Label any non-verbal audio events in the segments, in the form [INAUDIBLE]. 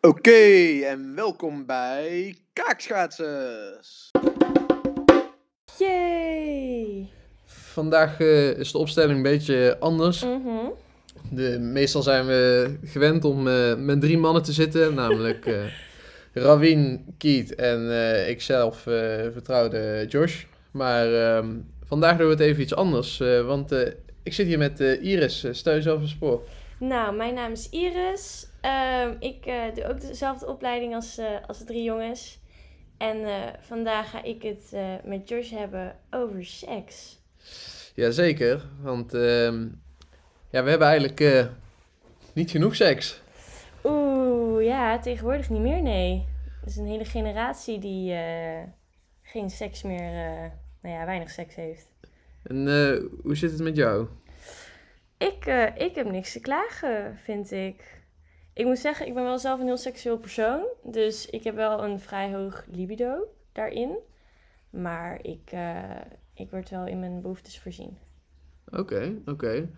Oké, en welkom bij Kaakschaatsers. Yay! Vandaag eh, is de opstelling een beetje anders. Mhm. De, meestal zijn we gewend om eh, met drie mannen te zitten, [LAUGHS] namelijk eh Rawin, Kiet en eh, ikzelf, eh, vertrouwde Josh. Maar ehm, vandaag doen we het even iets anders, eh, want eh, ik zit hier met eh, Iris. Stel jezelf een spoor. Nou, mijn naam is Iris. Ehm, ik eh, doe ook dezelfde opleiding als, eh, als de drie jongens. En eh, vandaag ga ik het met Josh hebben over seks. Jazeker, want ehm, ja, we hebben eigenlijk niet genoeg seks. Oeh, ja, tegenwoordig niet meer, nee. Er is een hele generatie die geen seks meer, nou ja, weinig seks heeft. En hoe zit het met jou? Ik, ik heb niks te klagen, vind ik. Ik moet zeggen, ik ben wel zelf een heel seksueel persoon. Dus ik heb wel een vrij hoog libido daarin. Maar ik, eh, ik word wel in mijn behoeftes voorzien. Oké, oké.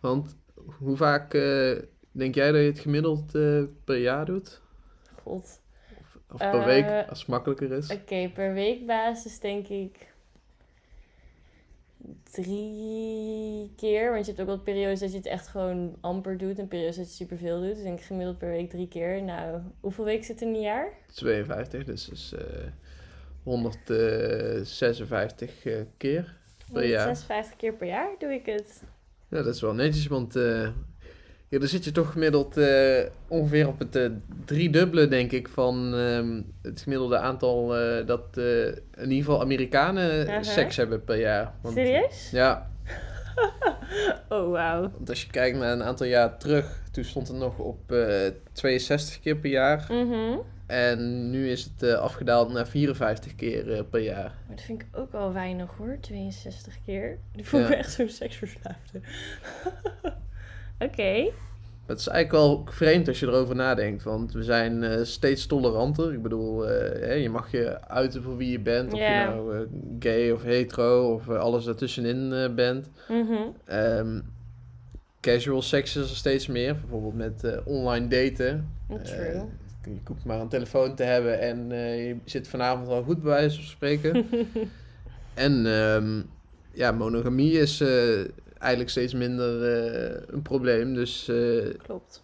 Want hoe vaak eh, denk jij dat je het gemiddeld eh, per jaar doet? God. Of, of per week, als het makkelijker is? Oké, per weekbasis denk ik drie keer. Want je hebt ook wel periodes dat je het echt gewoon amper doet. En periodes dat je superveel doet. Dus ik denk gemiddeld per week drie keer. Nou, hoeveel weken zit er in een jaar? 52, dus is eh 156 eh, keer per jaar. 56 keer per jaar doe ik het. Ja, dat is wel netjes, want eh ja, dan zit je toch gemiddeld eh, ongeveer op het eh, driedubbele, denk ik, van ehm, het gemiddelde aantal eh, dat in ieder geval Amerikanen seks hebben per jaar. Want, Serieus? Ja, [LAUGHS] Oh, wauw. Want als je kijkt naar een aantal jaar terug, toen stond het nog op eh 62 keer per jaar. Mhm. En nu is het afgedaald naar 54 keer per jaar. Maar dat vind ik ook al weinig hoor, 62 keer. Ik voel me Ja. echt zo'n seksverslaafde. [LAUGHS] Oké. Het is eigenlijk wel vreemd als je erover nadenkt, want we zijn eh, steeds toleranter. Ik bedoel, eh, je mag je uiten voor wie je bent, of je nou eh, gay of hetero of alles ertussenin bent. Mhm. Ehm, casual seks is er steeds meer, bijvoorbeeld met online daten. True. Je hoeft maar een telefoon te hebben en je zit vanavond al goed bij wijze van spreken. [LAUGHS] en ehm, ja, monogamie is eigenlijk steeds minder eh, een probleem. Dus eh, Klopt.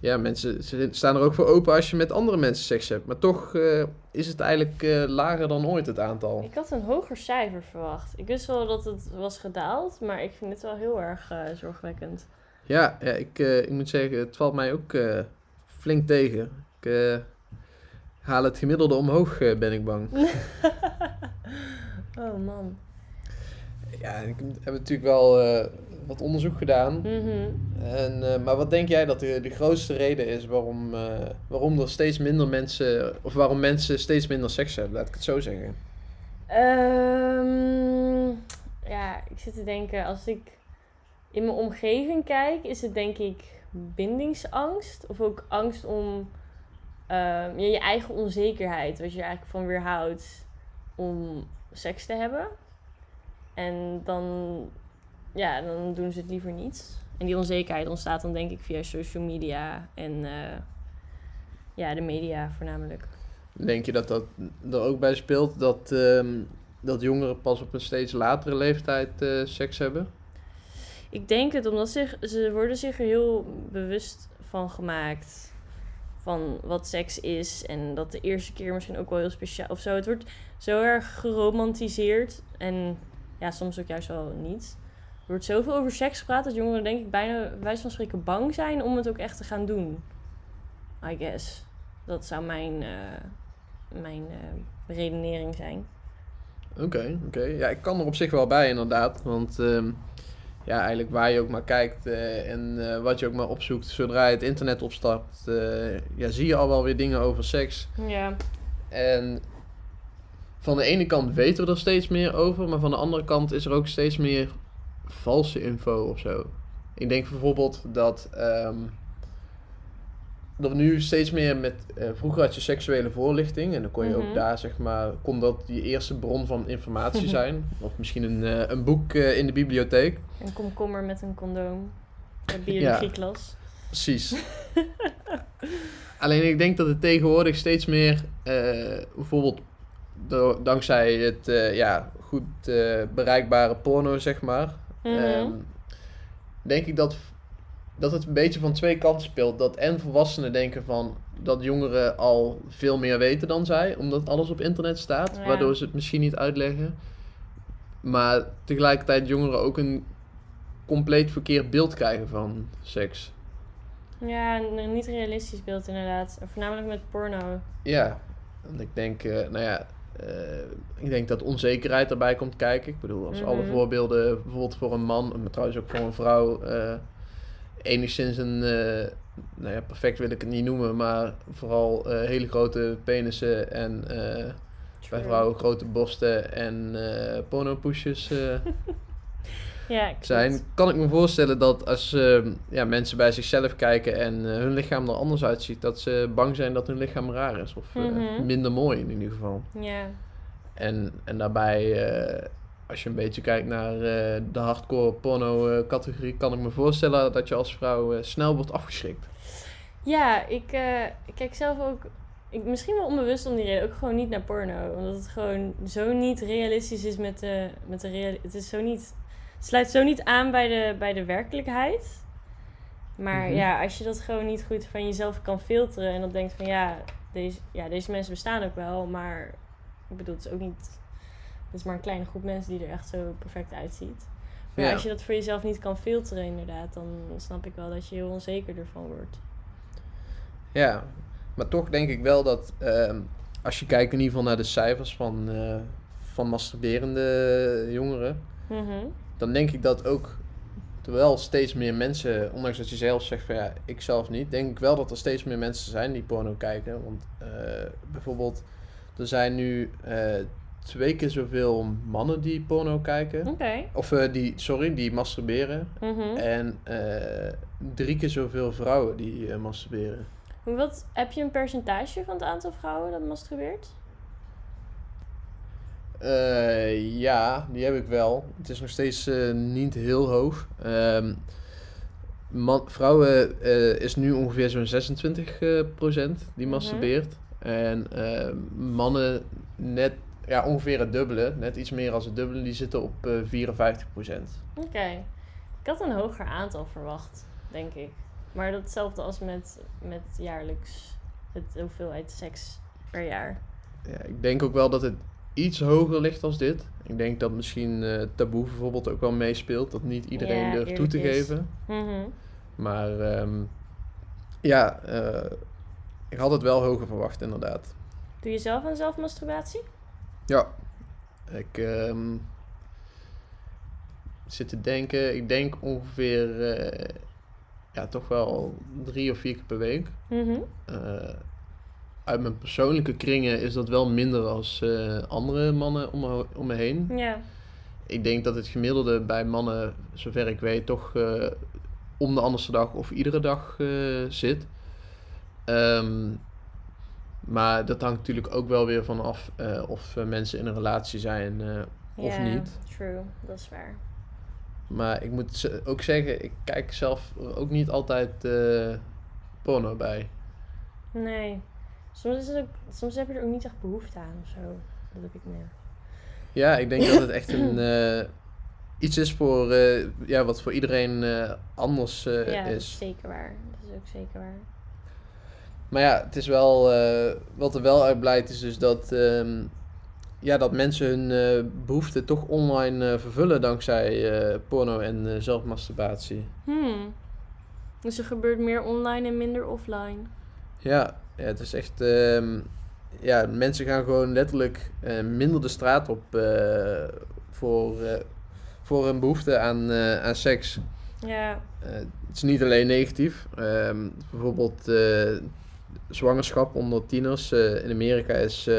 ja, mensen staan er ook voor open als je met andere mensen seks hebt. Maar toch eh, is het eigenlijk lager dan ooit het aantal. Ik had een hoger cijfer verwacht. Ik wist wel dat het was gedaald, maar ik vind het wel heel erg zorgwekkend. Ja, ja ik, ik moet zeggen, het valt mij ook flink tegen. Ik haal het gemiddelde omhoog, ben ik bang. [LAUGHS] oh man. Ja, ik heb natuurlijk wel eh, wat onderzoek gedaan. Mhm. En, eh, maar wat denk jij dat de, de grootste reden is waarom, eh, waarom er steeds minder mensen, of waarom mensen steeds minder seks hebben, laat ik het zo zeggen? Ehm, ja, ik zit te denken, als ik in mijn omgeving kijk, is het denk ik bindingsangst. Of ook angst om ehm, ja, je eigen onzekerheid, wat je er eigenlijk van weerhoudt om seks te hebben. En dan, ja, dan doen ze het liever niet. En die onzekerheid ontstaat dan denk ik via social media en eh, ja, de media voornamelijk. Denk je dat dat er ook bij speelt dat, ehm, dat jongeren pas op een steeds latere leeftijd eh, seks hebben? Ik denk het, omdat zich, ze worden zich er heel bewust van gemaakt. Van wat seks is. En dat de eerste keer misschien ook wel heel speciaal of zo. Het wordt zo erg geromantiseerd. En ja, soms ook juist wel niet. Er wordt zoveel over seks gepraat dat jongeren denk ik bijna, bij wijze van spreken, bang zijn om het ook echt te gaan doen. I guess. Dat zou mijn, eh, mijn eh, redenering zijn. Oké, oké. Ja, ik kan er op zich wel bij inderdaad. Want ehm, ja, eigenlijk waar je ook maar kijkt eh, en wat je ook maar opzoekt, zodra je het internet opstart, ja, zie je al wel weer dingen over seks. Ja. En van de ene kant weten we er steeds meer over, maar van de andere kant is er ook steeds meer valse info of zo. Ik denk bijvoorbeeld dat, ehm, dat we nu steeds meer met. eh, vroeger had je seksuele voorlichting en dan kon je Mhm. ook daar zeg maar. kon dat je eerste bron van informatie [LAUGHS] zijn. Of misschien een, eh, een boek eh, in de bibliotheek. Een komkommer met een condoom. Bij Ja. biologieklas. Precies. [LAUGHS] Alleen ik denk dat het tegenwoordig steeds meer, bijvoorbeeld door, dankzij het eh, ja, goed eh, bereikbare porno, zeg maar, Mhm. ehm, denk ik dat, dat het een beetje van twee kanten speelt. Dat en volwassenen denken van dat jongeren al veel meer weten dan zij, omdat alles op internet staat, Ja. waardoor ze het misschien niet uitleggen. Maar tegelijkertijd jongeren ook een compleet verkeerd beeld krijgen van seks. Ja, een niet realistisch beeld inderdaad. Voornamelijk met porno. Ja, want ik denk, eh, nou ja, eh, ik denk dat onzekerheid erbij komt kijken. Ik bedoel, als alle Mhm. voorbeelden bijvoorbeeld voor een man, maar trouwens ook voor een vrouw, eh, enigszins een, eh, nou ja, perfect wil ik het niet noemen, maar vooral hele grote penissen en bij vrouwen grote borsten en eh, [LAUGHS] Ja, zijn, kan ik me voorstellen dat als eh, ja, mensen bij zichzelf kijken en eh, hun lichaam er anders uitziet, dat ze bang zijn dat hun lichaam raar is. Of eh, Mhm. minder mooi in ieder geval. Ja. En, en daarbij, eh, als je een beetje kijkt naar de hardcore porno categorie, kan ik me voorstellen dat je als vrouw snel wordt afgeschrikt. Ja, ik, ik kijk zelf ook... Ik, misschien wel onbewust om die reden ook gewoon niet naar porno. Omdat het gewoon zo niet realistisch is met de, met de realiteit. Het is zo niet... Het sluit zo niet aan bij de, bij de werkelijkheid. Maar Mhm. ja, als je dat gewoon niet goed van jezelf kan filteren... en dan denkt van ja deze, ja, deze mensen bestaan ook wel... maar ik bedoel, het is ook niet... Het is maar een kleine groep mensen die er echt zo perfect uitziet. Maar Ja. als je dat voor jezelf niet kan filteren inderdaad... dan snap ik wel dat je heel onzeker ervan wordt. Ja, maar toch denk ik wel dat ehm, als je kijkt in ieder geval naar de cijfers van, eh, van masturberende jongeren, Mhm. Dan denk ik dat ook terwijl steeds meer mensen, ondanks dat je zelf zegt van ja, ik zelf niet, denk ik wel dat er steeds meer mensen zijn die porno kijken. Want eh, bijvoorbeeld, er zijn nu eh, twee keer zoveel mannen die porno kijken. Of eh, die, sorry, die masturberen. Mhm. En drie keer zoveel vrouwen die masturberen. Wat, heb je een percentage van het aantal vrouwen dat masturbeert? Eh, ja, die heb ik wel. Het is nog steeds eh, niet heel hoog. Ehm, man, vrouwen eh, is nu ongeveer zo'n 26 eh, procent die Mhm. masturbeert. En mannen net ja, ongeveer het dubbele, net iets meer als het dubbele, die zitten op eh 54 procent. Oké. Ik had een hoger aantal verwacht, denk ik. Maar datzelfde als met, met jaarlijks het hoeveelheid seks per jaar. Ja, ik denk ook wel dat het iets hoger ligt als dit. Ik denk dat misschien eh, taboe bijvoorbeeld ook wel meespeelt, dat niet iedereen Ja, durft toe te is. geven. Mhm. Maar ehm, ja, eh, ik had het wel hoger verwacht, inderdaad. Doe je zelf aan zelfmasturbatie? Ja, ik ehm, zit te denken. Ik denk ongeveer, eh, ja, toch wel drie of vier keer per week. Mhm. Uit mijn persoonlijke kringen is dat wel minder als eh, andere mannen om me, om me heen. Ja. Ik denk dat het gemiddelde bij mannen, zover ik weet, toch eh, om de anderste dag of iedere dag eh, zit. Ehm, maar dat hangt natuurlijk ook wel weer van af of mensen in een relatie zijn of Ja, niet. True, dat is waar. Maar ik moet ook zeggen, ik kijk zelf ook niet altijd porno bij. Nee. Soms, is het ook, soms heb je er ook niet echt behoefte aan of zo. Dat heb ik meer. Ja, ik denk dat het echt een, [CLEARS THROAT] eh, iets is voor, eh, ja, wat voor iedereen eh, anders ja, dat is is. zeker waar. Dat is ook zeker waar. Maar ja, het is wel, wat er wel uit blijkt is dus dat, ehm, ja, dat mensen hun eh behoeften toch online vervullen dankzij porno en zelfmasturbatie. Hmm. Dus er gebeurt meer online en minder offline. Ja, ja het is echt, ehm, ja, mensen gaan gewoon letterlijk eh, minder de straat op eh, voor, eh, voor hun behoefte aan, aan seks. Ja. Het is niet alleen negatief. Ehm, bijvoorbeeld zwangerschap onder tieners in Amerika is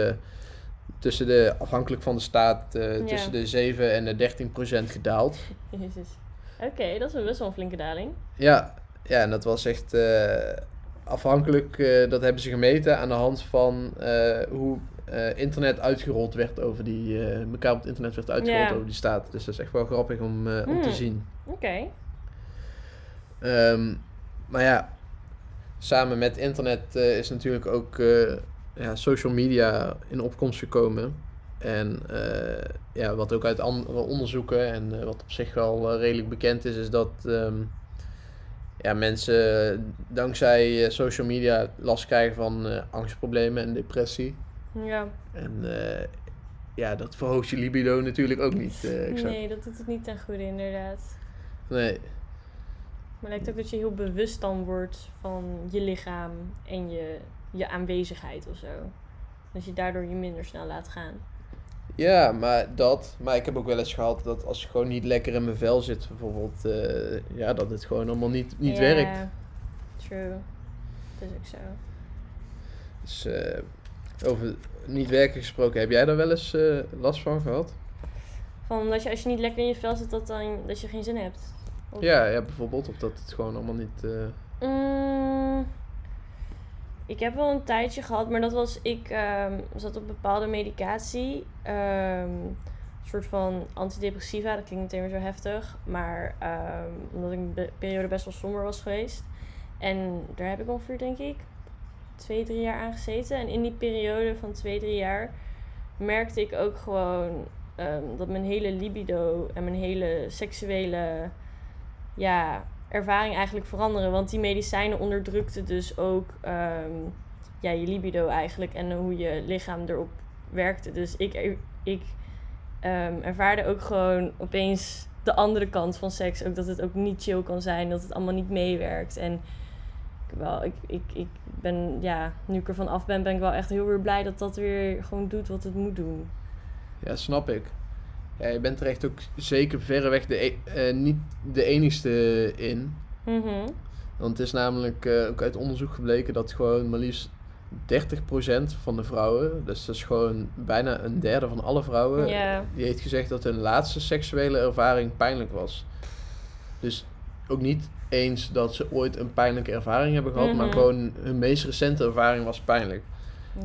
tussen de, afhankelijk van de staat, Ja. tussen de 7 en de 13 procent gedaald. [LAUGHS] Jezus. Oké, dat is best wel een flinke daling. Ja, ja en dat was echt afhankelijk, eh, dat hebben ze gemeten aan de hand van eh, hoe eh, internet uitgerold werd over die, elkaar op het internet werd uitgerold over die staat. Dus dat is echt wel grappig om, om te Hmm. zien. Oké. Ehm, maar ja, samen met internet is natuurlijk ook ja, social media in opkomst gekomen. En ja, wat ook uit andere onderzoeken en wat op zich wel redelijk bekend is, is dat ehm, ja, mensen dankzij eh, social media last krijgen van eh, angstproblemen en depressie. Ja. En eh, ja, dat verhoogt je libido natuurlijk ook niet. Nee, dat doet het niet ten goede, inderdaad. nee. Maar het lijkt ook dat je heel bewust dan wordt van je lichaam en je, je aanwezigheid of zo. Dat je daardoor je minder snel laat gaan. Ja, maar dat. Maar ik heb ook wel eens gehad dat als ik gewoon niet lekker in mijn vel zit, bijvoorbeeld, eh, ja, dat het gewoon allemaal niet, niet werkt. True. Dat is ook zo. Dus eh, over niet werken gesproken, heb jij daar wel eens eh, last van gehad? Van dat je als je niet lekker in je vel zit, dat, dan, dat je geen zin hebt. Of- Ja, ja, bijvoorbeeld. Of dat het gewoon allemaal niet. Mm, ik heb wel een tijdje gehad, maar dat was ik ehm, zat op bepaalde medicatie. ehm, een soort van antidepressiva, dat klinkt meteen weer zo heftig. Maar ehm, omdat ik een periode best wel somber was geweest. En daar heb ik ongeveer, denk ik, twee, drie jaar aan gezeten. En in die periode van twee, drie jaar merkte ik ook gewoon dat mijn hele libido en mijn hele seksuele ja, ervaring eigenlijk veranderen. Want die medicijnen onderdrukten dus ook ehm, ja, je libido eigenlijk en hoe je lichaam erop werkte. Dus ik, ik ehm, ervaarde ook gewoon opeens de andere kant van seks. Ook dat het ook niet chill kan zijn, dat het allemaal niet meewerkt. En ik, wel, ik, ik, ik ben, ja, nu ik ervan af ben, ben ik wel echt heel weer blij dat dat weer gewoon doet wat het moet doen. ja, snap ik. Ja, je bent er echt ook zeker verreweg de, e- eh, niet de enigste in. Mhm. Want het is namelijk eh, ook uit onderzoek gebleken dat gewoon maar liefst 30% van de vrouwen, dus dat is gewoon bijna een derde van alle vrouwen, die heeft gezegd dat hun laatste seksuele ervaring pijnlijk was. Dus ook niet eens dat ze ooit een pijnlijke ervaring hebben gehad, maar Mhm. gewoon hun meest recente ervaring was pijnlijk.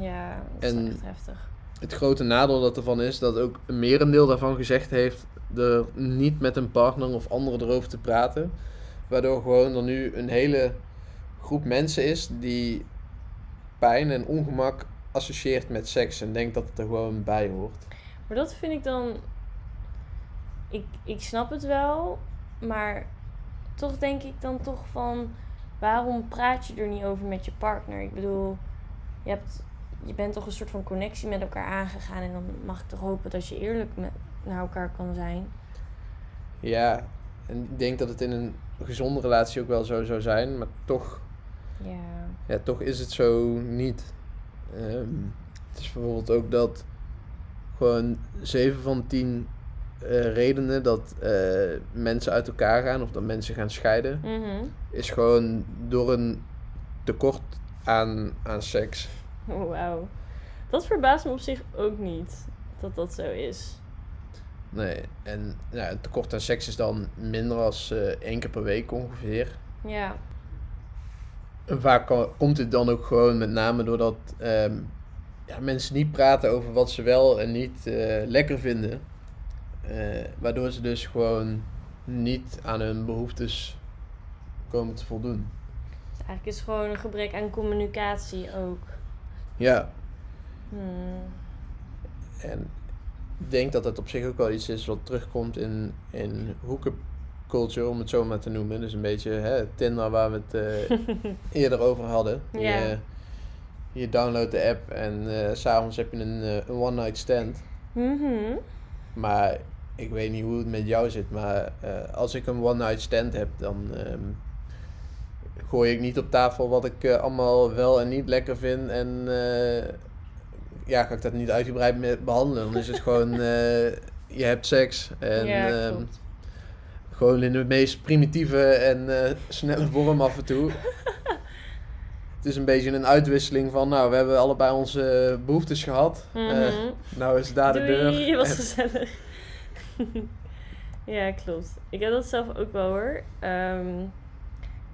Ja, dat is En- echt heftig. Het grote nadeel dat ervan is dat ook een merendeel daarvan gezegd heeft er niet met een partner of anderen erover te praten. Waardoor gewoon er nu een hele groep mensen is die pijn en ongemak associeert met seks en denkt dat het er gewoon bij hoort. Maar dat vind ik dan. Ik, ik snap het wel, maar toch denk ik dan toch van. Waarom praat je er niet over met je partner? Ik bedoel, je, hebt, je bent toch een soort van connectie met elkaar aangegaan. En dan mag ik toch hopen dat je eerlijk met, naar elkaar kan zijn. Ja, en ik denk dat het in een gezonde relatie ook wel zo zou zijn, maar toch, Ja. ja, toch is het zo niet. Ehm, het is bijvoorbeeld ook dat gewoon 7 van 10 eh, redenen dat eh, mensen uit elkaar gaan of dat mensen gaan scheiden, Mhm. is gewoon door een tekort aan, aan seks. Oh, wauw. Dat verbaast me op zich ook niet dat dat zo is. Nee, en ja, een tekort aan seks is dan minder als eh één keer per week ongeveer. Ja. En vaak ko- komt dit dan ook gewoon met name doordat ehm, ja, mensen niet praten over wat ze wel en niet eh, lekker vinden. Eh, waardoor ze dus gewoon niet aan hun behoeftes komen te voldoen. Dus eigenlijk is het gewoon een gebrek aan communicatie ook. Ja, Hmm. en ik denk dat het op zich ook wel iets is wat terugkomt in, in hookup culture, om het zo maar te noemen. Dus een beetje hè, Tinder waar we het eh, [LAUGHS] eerder over hadden. Ja. Je, je downloadt de app en s s'avonds heb je een, eh, een one night stand. Mhm. Maar ik weet niet hoe het met jou zit, maar als ik een one night stand heb, dan ehm, gooi ik niet op tafel wat ik eh, allemaal wel en niet lekker vind. En eh, ja, ga ik dat niet uitgebreid mee behandelen. Dan is het gewoon, [LAUGHS] eh, je hebt seks. En ja, ehm, gewoon in de meest primitieve en snelle vorm af en toe. [LAUGHS] Het is een beetje een uitwisseling van, nou, we hebben allebei onze behoeftes gehad. Eh, Mhm. nou is daar de deur. je was En- [LAUGHS] gezellig. ja, klopt. Ik heb dat zelf ook wel hoor. Ehm,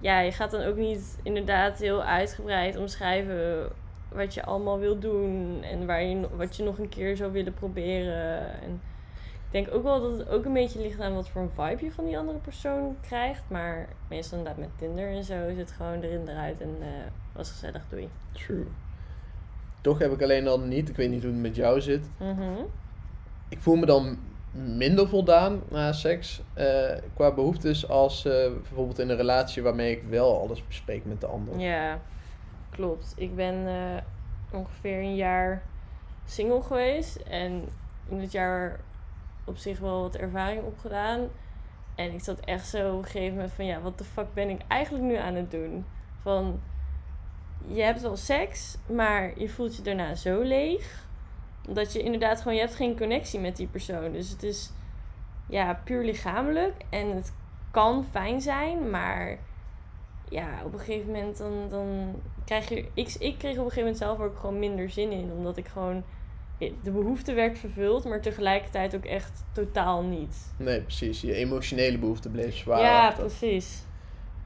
ja, je gaat dan ook niet inderdaad heel uitgebreid omschrijven wat je allemaal wil doen en waar je, wat je nog een keer zou willen proberen. En Ik denk ook wel dat het ook een beetje ligt aan wat voor een vibe je van die andere persoon krijgt. Maar meestal inderdaad met Tinder en zo is het gewoon erin eruit en eh, was gezellig, doei. True. Toch heb ik alleen dan niet, ik weet niet hoe het met jou zit. Mhm. Ik voel me dan minder voldaan na seks eh, qua behoeftes als eh, bijvoorbeeld in een relatie waarmee ik wel alles bespreek met de ander. Ja, klopt. Ik ben eh, ongeveer een jaar single geweest en in het jaar op zich wel wat ervaring opgedaan. En ik zat echt zo op een gegeven moment van ja, wat de fuck ben ik eigenlijk nu aan het doen? Van je hebt wel seks, maar je voelt je daarna zo leeg. Omdat je inderdaad gewoon, je hebt geen connectie met die persoon. Dus het is ja, puur lichamelijk. En het kan fijn zijn, maar ja, op een gegeven moment dan, dan krijg je... Ik, ik kreeg op een gegeven moment zelf ook gewoon minder zin in. Omdat ik gewoon... De behoefte werd vervuld, maar tegelijkertijd ook echt totaal niet. Nee, precies. Je emotionele behoefte bleef zwaar. ja, precies.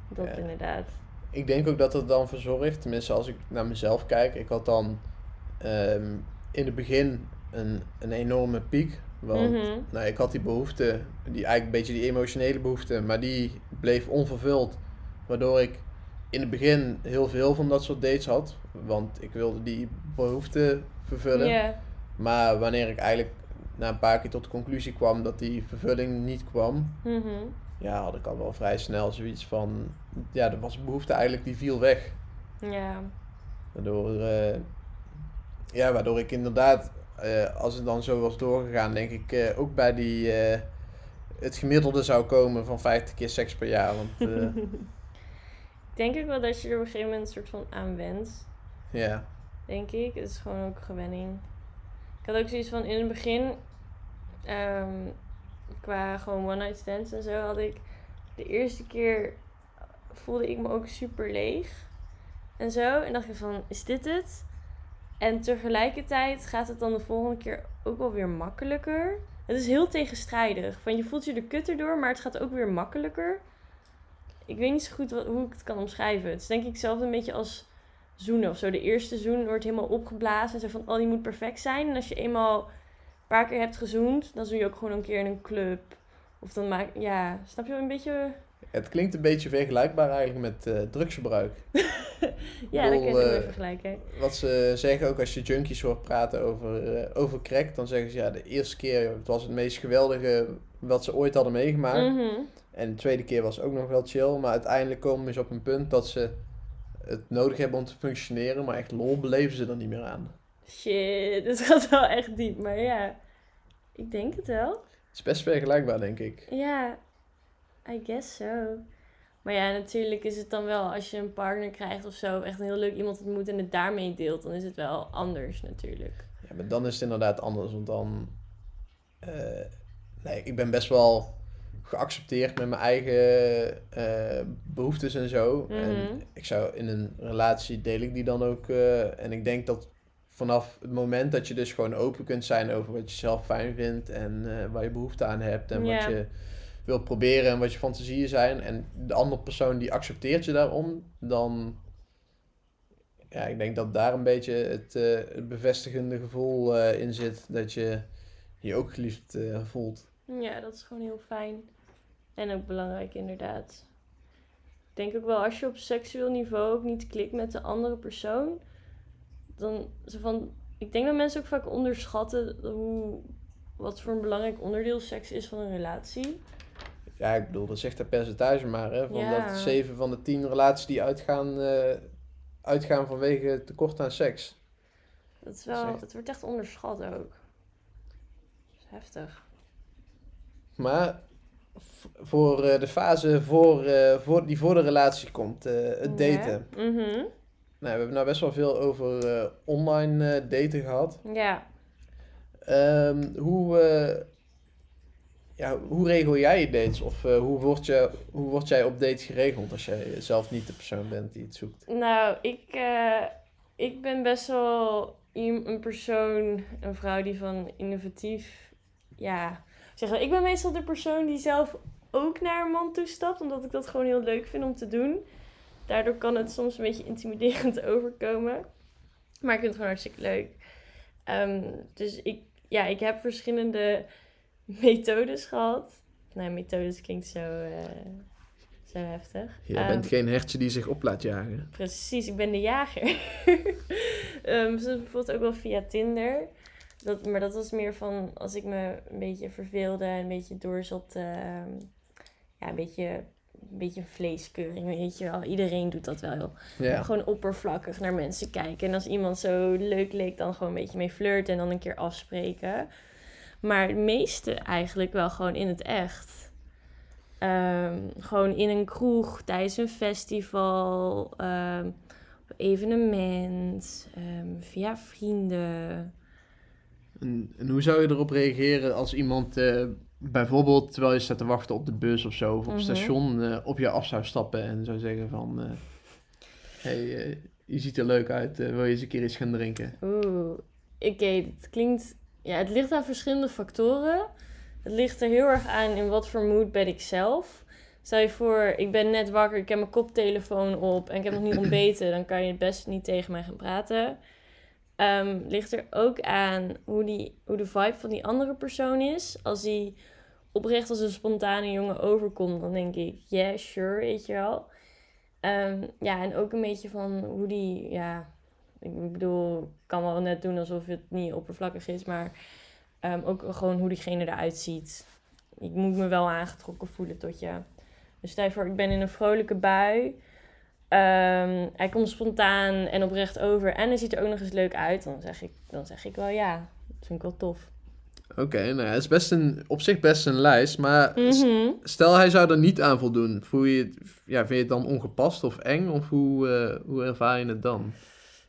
Dat Ja. inderdaad. Ik denk ook dat het dan voor zorgt, tenminste als ik naar mezelf kijk. Ik had dan ehm, in het begin een, een enorme piek. Want Mhm. nou, ik had die behoefte, die, eigenlijk een beetje die emotionele behoefte, maar die bleef onvervuld. Waardoor ik in het begin heel veel van dat soort dates had. Want ik wilde die behoefte vervullen. Maar wanneer ik eigenlijk na een paar keer tot de conclusie kwam dat die vervulling niet kwam, mhm. ja, had ik al wel vrij snel zoiets van, ja, er was een behoefte eigenlijk die viel weg. ja. Waardoor, eh, ja, waardoor ik inderdaad, eh, als het dan zo was doorgegaan, denk ik eh, ook bij die, eh, het gemiddelde zou komen van 50 keer seks per jaar. Want [LAUGHS] ik denk ook wel dat je er op een gegeven moment een soort van aan went. ja, denk ik. Het is gewoon ook gewenning. Ik had ook zoiets van in het begin, ehm, qua gewoon one night stands en zo, had ik de eerste keer voelde ik me ook super leeg en zo. En dacht ik van, is dit het? En tegelijkertijd gaat het dan de volgende keer ook wel weer makkelijker. Het is heel tegenstrijdig. Van je voelt je de kut erdoor, maar het gaat ook weer makkelijker. Ik weet niet zo goed hoe ik het kan omschrijven. Het is denk ik hetzelfde een beetje als zoenen of zo. De eerste zoen wordt helemaal opgeblazen. Zo van, oh, die moet perfect zijn. En als je eenmaal een paar keer hebt gezoend, dan zoen je ook gewoon een keer in een club. Of dan maak ja, snap je wel een beetje? Het klinkt een beetje vergelijkbaar eigenlijk met eh, drugsgebruik. [LAUGHS] Ja, dat kun je weer vergelijken. Wat ze zeggen ook als je junkies hoort praten over, eh, over crack, dan zeggen ze ja, de eerste keer het was het meest geweldige wat ze ooit hadden meegemaakt. Mhm. En de tweede keer was ook nog wel chill, maar uiteindelijk komen ze op een punt dat ze het nodig hebben om te functioneren, maar echt lol beleven ze er niet meer aan. Shit, het [LAUGHS] gaat wel echt diep. Maar ja, ik denk het wel. Het is best vergelijkbaar, denk ik. Ja, I guess so. Maar ja, natuurlijk is het dan wel als je een partner krijgt of zo, echt een heel leuk iemand ontmoet en het daarmee deelt, dan is het wel anders natuurlijk. Ja, maar dan is het inderdaad anders, want dan... eh, nee, ik ben best wel geaccepteerd met mijn eigen eh, behoeftes en zo. Mhm. En ik zou in een relatie deel ik die dan ook. eh, en ik denk dat vanaf het moment dat je dus gewoon open kunt zijn over wat je zelf fijn vindt en waar je behoefte aan hebt en wat je wilt proberen en wat je fantasieën zijn en de andere persoon die accepteert je daarom, dan ja, ik denk dat daar een beetje het, eh, bevestigende gevoel eh, in zit dat je je ook geliefd eh, voelt. Ja, dat is gewoon heel fijn. En ook belangrijk inderdaad. Ik denk ook wel als je op seksueel niveau ook niet klikt met de andere persoon, dan zo van. Ik denk dat mensen ook vaak onderschatten hoe wat voor een belangrijk onderdeel seks is van een relatie. Ja, ik bedoel, dat zegt dat percentage maar. Hè, van Ja. dat 7 van de 10 relaties die uitgaan, eh, uitgaan vanwege tekort aan seks. Dat is wel, het wordt echt onderschat ook. Dat is heftig. Maar voor eh, de fase voor, eh, voor, die voor de relatie komt, het daten. Ja. Mhm. Nou, we hebben nou best wel veel over online daten gehad. Ja. Ehm, hoe, ja, hoe regel jij je dates? Of eh, hoe, word je, hoe word jij op dates geregeld als jij zelf niet de persoon bent die het zoekt? Nou, ik, eh, ik ben best wel een persoon, een vrouw die van innovatief, ja, zeg maar, ik ben meestal de persoon die zelf ook naar een man toestapt, omdat ik dat gewoon heel leuk vind om te doen. Daardoor kan het soms een beetje intimiderend [LAUGHS] overkomen, maar ik vind het gewoon hartstikke leuk. Ehm, dus ik, ja, ik heb verschillende methodes gehad. Nou, methodes klinkt zo, eh, zo heftig. Je Ehm, bent geen hertje die zich op laat jagen. Precies, ik ben de jager. [LAUGHS] Ehm ze bijvoorbeeld ook wel via Tinder. Dat, maar dat was meer van als ik me een beetje verveelde en een beetje door zat. ehm, ja, een beetje, een beetje vleeskeuring, weet je wel. Iedereen doet dat wel. Ja. Gewoon oppervlakkig naar mensen kijken. En als iemand zo leuk leek, dan gewoon een beetje mee flirten en dan een keer afspreken. Maar het meeste eigenlijk wel gewoon in het echt. Ehm, gewoon in een kroeg, tijdens een festival, ehm, op evenement, ehm, via vrienden. En, en hoe zou je erop reageren als iemand eh, bijvoorbeeld terwijl je staat te wachten op de bus of zo, of op het Mhm. station, eh, op je af zou stappen en zou zeggen van, eh hey, je ziet er leuk uit, wil je eens een keer iets gaan drinken? Oeh, oké, het klinkt... Ja, het ligt aan verschillende factoren. Het ligt er heel erg aan in wat voor mood ben ik zelf. Stel je voor, ik ben net wakker, ik heb mijn koptelefoon op en ik heb nog niet ontbeten. Dan kan je het best niet tegen mij gaan praten. Ehm, ligt er ook aan hoe, die, hoe de vibe van die andere persoon is. Als die oprecht als een spontane jongen overkomt, dan denk ik, yeah, sure, weet je wel. Ehm, ja, en ook een beetje van hoe die, ja, ik bedoel, ik kan wel net doen alsof het niet oppervlakkig is, maar ehm, ook gewoon hoe diegene eruit ziet. Ik moet me wel aangetrokken voelen tot je. Dus stel voor, ik ben in een vrolijke bui. Ehm, hij komt spontaan en oprecht over en hij ziet er ook nog eens leuk uit. Dan zeg ik, dan zeg ik wel ja. Dat vind ik wel tof. Oké, nou ja, het is best een, op zich best een lijst, maar Mhm. stel hij zou er niet aan voldoen, voel je ja, vind je het dan ongepast of eng, of hoe, eh, hoe ervaar je het dan?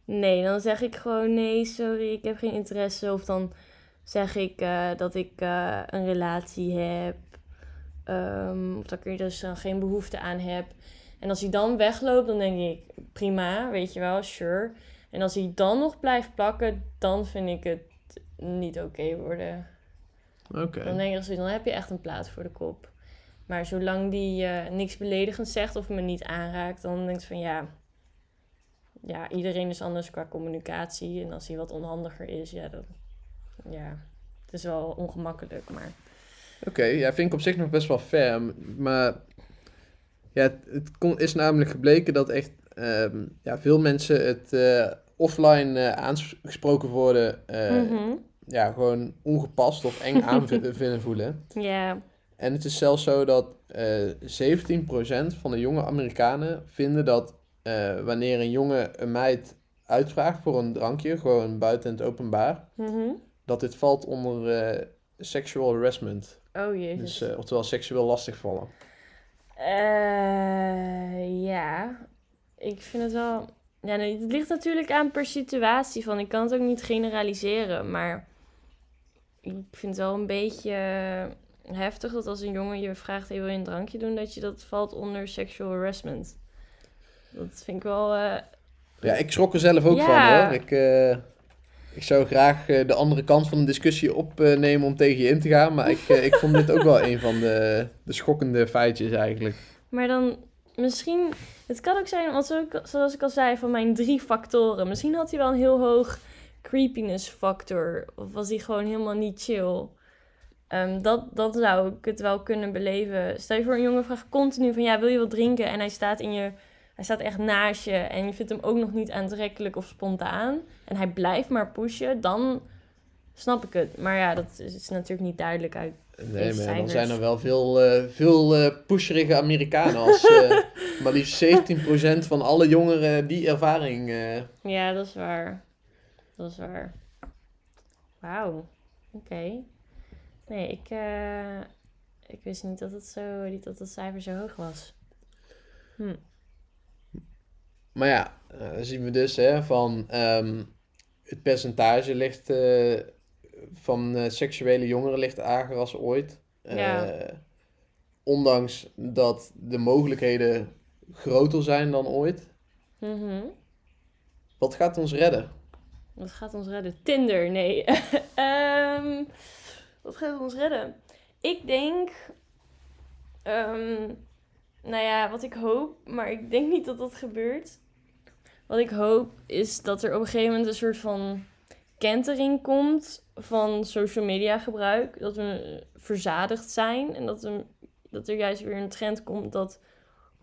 Nee, dan zeg ik gewoon nee, sorry, ik heb geen interesse. Of dan zeg ik eh, dat ik eh, een relatie heb. Ehm, of dat ik er dus geen behoefte aan heb. En als hij dan wegloopt, dan denk ik, prima, weet je wel, sure. En als hij dan nog blijft plakken, dan vind ik het niet oké worden. Oké, Dan denk ik, dan heb je echt een plaat voor de kop. Maar zolang die eh, niks beledigends zegt of me niet aanraakt, dan denk ik van ja, ja, iedereen is anders qua communicatie. En als hij wat onhandiger is, ja, dan, ja, het is wel ongemakkelijk, maar... Oké, ja, vind ik op zich nog best wel fair. Maar ja, het, het kon, is namelijk gebleken dat echt ehm, ja, veel mensen het eh, offline eh, aangesproken worden, eh, Mhm. ja, gewoon ongepast of eng [LAUGHS] aan vi- vinden voelen. Ja, En het is zelfs zo dat eh 17% van de jonge Amerikanen vinden dat eh, wanneer een jongen een meid uitvraagt voor een drankje, gewoon buiten het openbaar, mhm. dat dit valt onder eh, sexual harassment. Oh jezus. Dus, eh, oftewel seksueel lastigvallen. Eh, ja, ik vind het wel. Ja, het ligt natuurlijk aan per situatie. Van, ik kan het ook niet generaliseren, maar ik vind het wel een beetje heftig dat als een jongen je vraagt: hey, wil je een drankje doen? Dat je dat valt onder sexual harassment. Dat vind ik wel. eh, Ja, ik schrok er zelf ook Ja. van hoor. Ik, eh, ik zou graag eh, de andere kant van de discussie opnemen om tegen je in te gaan. Maar ik, ik vond dit ook wel een van de, de schokkende feitjes eigenlijk. Maar dan misschien. Het kan ook zijn, want zo- zoals ik al zei, van mijn drie factoren. Misschien had hij wel een heel hoog creepiness factor. Of was hij gewoon helemaal niet chill. Ehm, dat, dat zou ik het wel kunnen beleven. Stel je voor, een jongen vraagt continu van ja, wil je wat drinken? En hij staat in je. Hij staat echt naast je en je vindt hem ook nog niet aantrekkelijk of spontaan. En hij blijft maar pushen, dan snap ik het. Maar ja, dat is, is natuurlijk niet duidelijk uit. Nee, maar dan zijn er wel veel, eh, veel eh, pusherige Amerikanen. Als eh, [LAUGHS] maar liefst 17% van alle jongeren die ervaring... Ja, dat is waar. Dat is waar. Wauw. Oké. Nee, ik, ik wist niet dat het, zo, niet dat het cijfer zo hoog was. Hm. Maar ja, eh, dan zien we dus hè, van ehm, het percentage ligt eh, van eh, seksuele jongeren ligt lager als ooit. Ondanks dat de mogelijkheden groter zijn dan ooit. Mhm. Wat gaat ons redden? Wat gaat ons redden? Tinder, nee. [LAUGHS] Ehm, wat gaat ons redden? Ik denk... ehm, nou ja, wat ik hoop, maar ik denk niet dat dat gebeurt. Wat ik hoop is dat er op een gegeven moment een soort van kentering komt van social media gebruik. Dat we verzadigd zijn. En dat, we, dat er juist weer een trend komt dat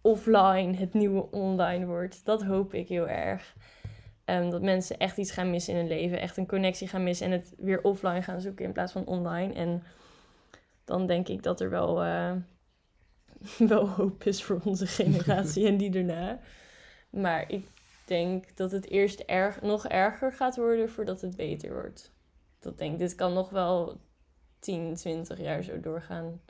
offline het nieuwe online wordt. Dat hoop ik heel erg. Ehm, dat mensen echt iets gaan missen in hun leven. Echt een connectie gaan missen. En het weer offline gaan zoeken in plaats van online. En dan denk ik dat er wel, eh, [LAUGHS] wel hoop is voor onze generatie [LAUGHS] en die daarna. Maar ik denk dat het eerst erg, nog erger gaat worden voordat het beter wordt. Dat denk ik. Dit kan nog wel 10, 20 jaar zo doorgaan.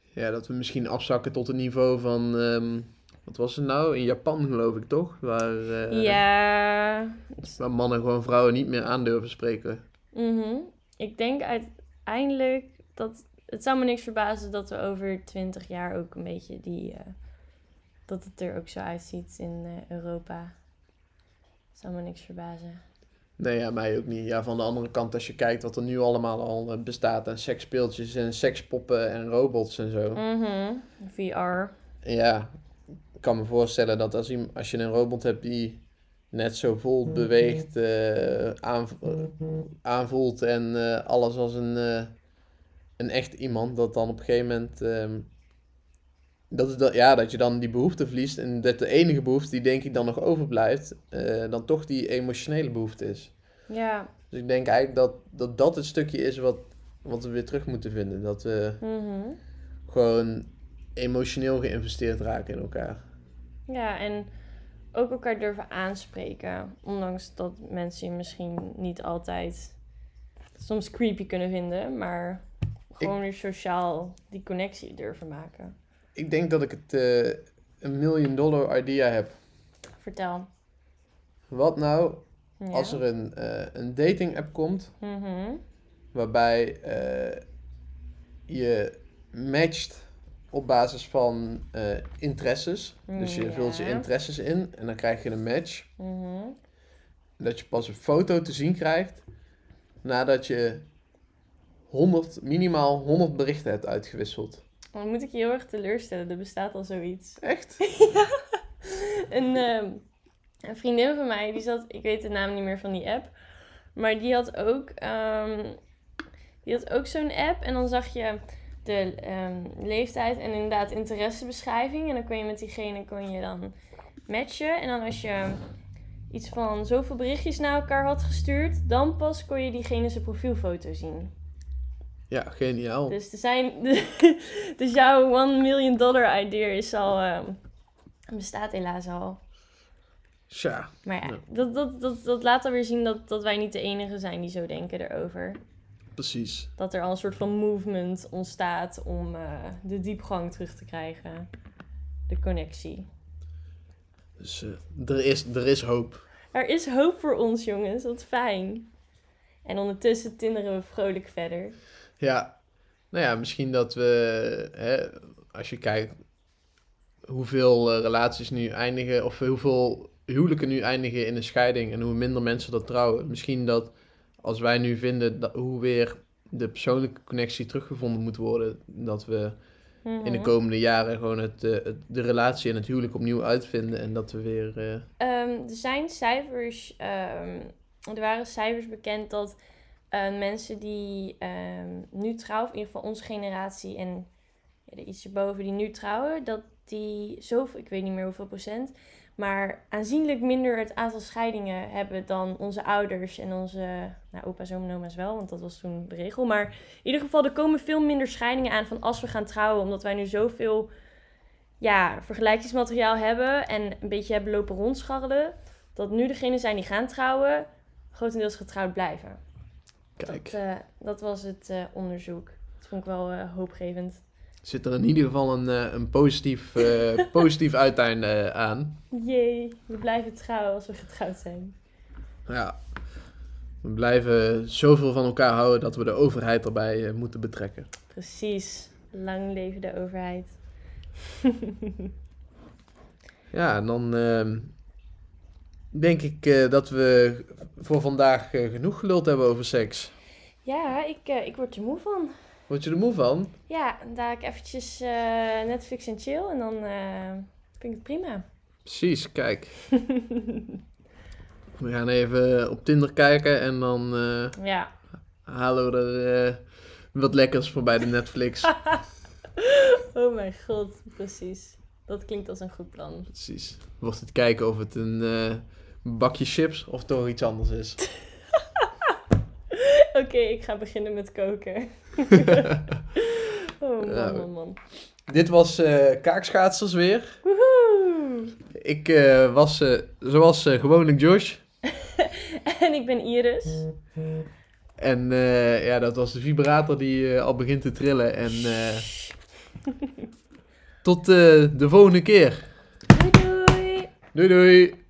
Ja, dat we misschien afzakken tot een niveau van... ehm, wat was het nou? In Japan geloof ik toch? Waar, eh, ja. waar mannen gewoon vrouwen niet meer aan durven spreken. mhm. Ik denk uiteindelijk dat... Het zou me niks verbazen dat we over 20 jaar ook een beetje die... eh, dat het er ook zo uitziet in eh, Europa. Zou me niks verbazen. Nee, ja, mij ook niet. Ja, van de andere kant, als je kijkt wat er nu allemaal al eh, bestaat aan seksspeeltjes en sekspoppen en robots en zo. Mhm. VR. Ja, ik kan me voorstellen dat als, iem- als je een robot hebt die net zo vol beweegt, eh, aanv- eh, aanvoelt en eh, alles als een, eh, een echt iemand, dat dan op een gegeven moment, ehm, dat, is dat, ja, dat je dan die behoefte verliest en dat de enige behoefte die denk ik dan nog overblijft, eh, dan toch die emotionele behoefte is. Ja. Dus ik denk eigenlijk dat dat, dat het stukje is wat, wat we weer terug moeten vinden. Dat we Mhm. gewoon emotioneel geïnvesteerd raken in elkaar. Ja, en ook elkaar durven aanspreken. Ondanks dat mensen je misschien niet altijd soms creepy kunnen vinden, maar gewoon weer sociaal die connectie durven maken. Ik denk dat ik het eh, een million dollar idea heb. Vertel. Wat nou Ja. als er een, eh, een dating app komt Mhm. waarbij eh, je matcht op basis van interesses. Dus je vult je interesses in en dan krijg je een match. Mhm. Dat je pas een foto te zien krijgt nadat je 100, minimaal 100 berichten hebt uitgewisseld. Dan moet ik je heel erg teleurstellen, er bestaat al zoiets. Echt? [LAUGHS] een, ehm, een vriendin van mij, die zat, ik weet de naam niet meer van die app, maar die had ook, ehm, die had ook zo'n app en dan zag je de ehm, leeftijd en inderdaad interessebeschrijving en dan kon je met diegene kon je dan matchen en dan als je iets van zoveel berichtjes naar elkaar had gestuurd, dan pas kon je diegene zijn profielfoto zien. Ja, geniaal. Dus, er zijn, [LAUGHS] dus jouw one million dollar idea is al, ehm, bestaat helaas al. Tja, Maar ja, Ja. Dat, dat, dat, dat laat alweer zien dat, dat wij niet de enige zijn die zo denken erover. precies. Dat er al een soort van movement ontstaat om eh, de diepgang terug te krijgen. De connectie. Dus eh, er, is, er is hoop. Er is hoop voor ons, jongens. Wat fijn. En ondertussen tinderen we vrolijk verder. Ja, nou ja, misschien dat we, hè, als je kijkt hoeveel eh, relaties nu eindigen, of hoeveel huwelijken nu eindigen in een scheiding en hoe minder mensen dat trouwen. Misschien dat als wij nu vinden dat, hoe weer de persoonlijke connectie teruggevonden moet worden, dat we in de Mhm. komende jaren gewoon het, eh, het, de relatie en het huwelijk opnieuw uitvinden en dat we weer... eh, Ehm, er zijn cijfers, ehm, er waren cijfers bekend dat eh, mensen die ehm, nu trouwen, in ieder geval onze generatie en ja, de iets erboven die nu trouwen, dat die zoveel, ik weet niet meer hoeveel procent, maar aanzienlijk minder het aantal scheidingen hebben dan onze ouders en onze nou, opa's en oma's wel, want dat was toen de regel. Maar in ieder geval, er komen veel minder scheidingen aan van als we gaan trouwen, omdat wij nu zoveel ja, vergelijkingsmateriaal hebben en een beetje hebben lopen rondschabbelen, dat nu degenen zijn die gaan trouwen, grotendeels getrouwd blijven. Kijk, Dat, eh, dat was het eh, onderzoek. Dat vond ik wel eh, hoopgevend. zit er in ieder geval een, een positief, [LAUGHS] positief uiteinde aan. Jee, we blijven trouwen als we getrouwd zijn. Ja, we blijven zoveel van elkaar houden dat we de overheid erbij moeten betrekken. Precies. Lang leven de overheid. [LAUGHS] Ja, en dan ehm, denk ik eh, dat we voor vandaag eh, genoeg geluld hebben over seks. ja, ik, eh, ik word er moe van. Word je er moe van? Ja, daar ik eventjes Netflix en chill en dan vind ik het prima. Precies, kijk. [LAUGHS] We gaan even op Tinder kijken en dan Ja, halen we er wat lekkers voor bij de Netflix. [LAUGHS] Oh mijn god, precies. Dat klinkt als een goed plan. Precies. Wordt het kijken of het een bakje chips of toch iets anders is. [LAUGHS] [LAUGHS] Oké, ik ga beginnen met koken. [LAUGHS] oh man, Ja. man, man. Dit was eh kaakschaatsers weer. Woehoe! Ik eh, was eh, zoals gewoonlijk Josh. En ik ben Iris. En ja, dat was de vibrator die al begint te trillen. En tot de volgende keer. Doei doei! Doei doei!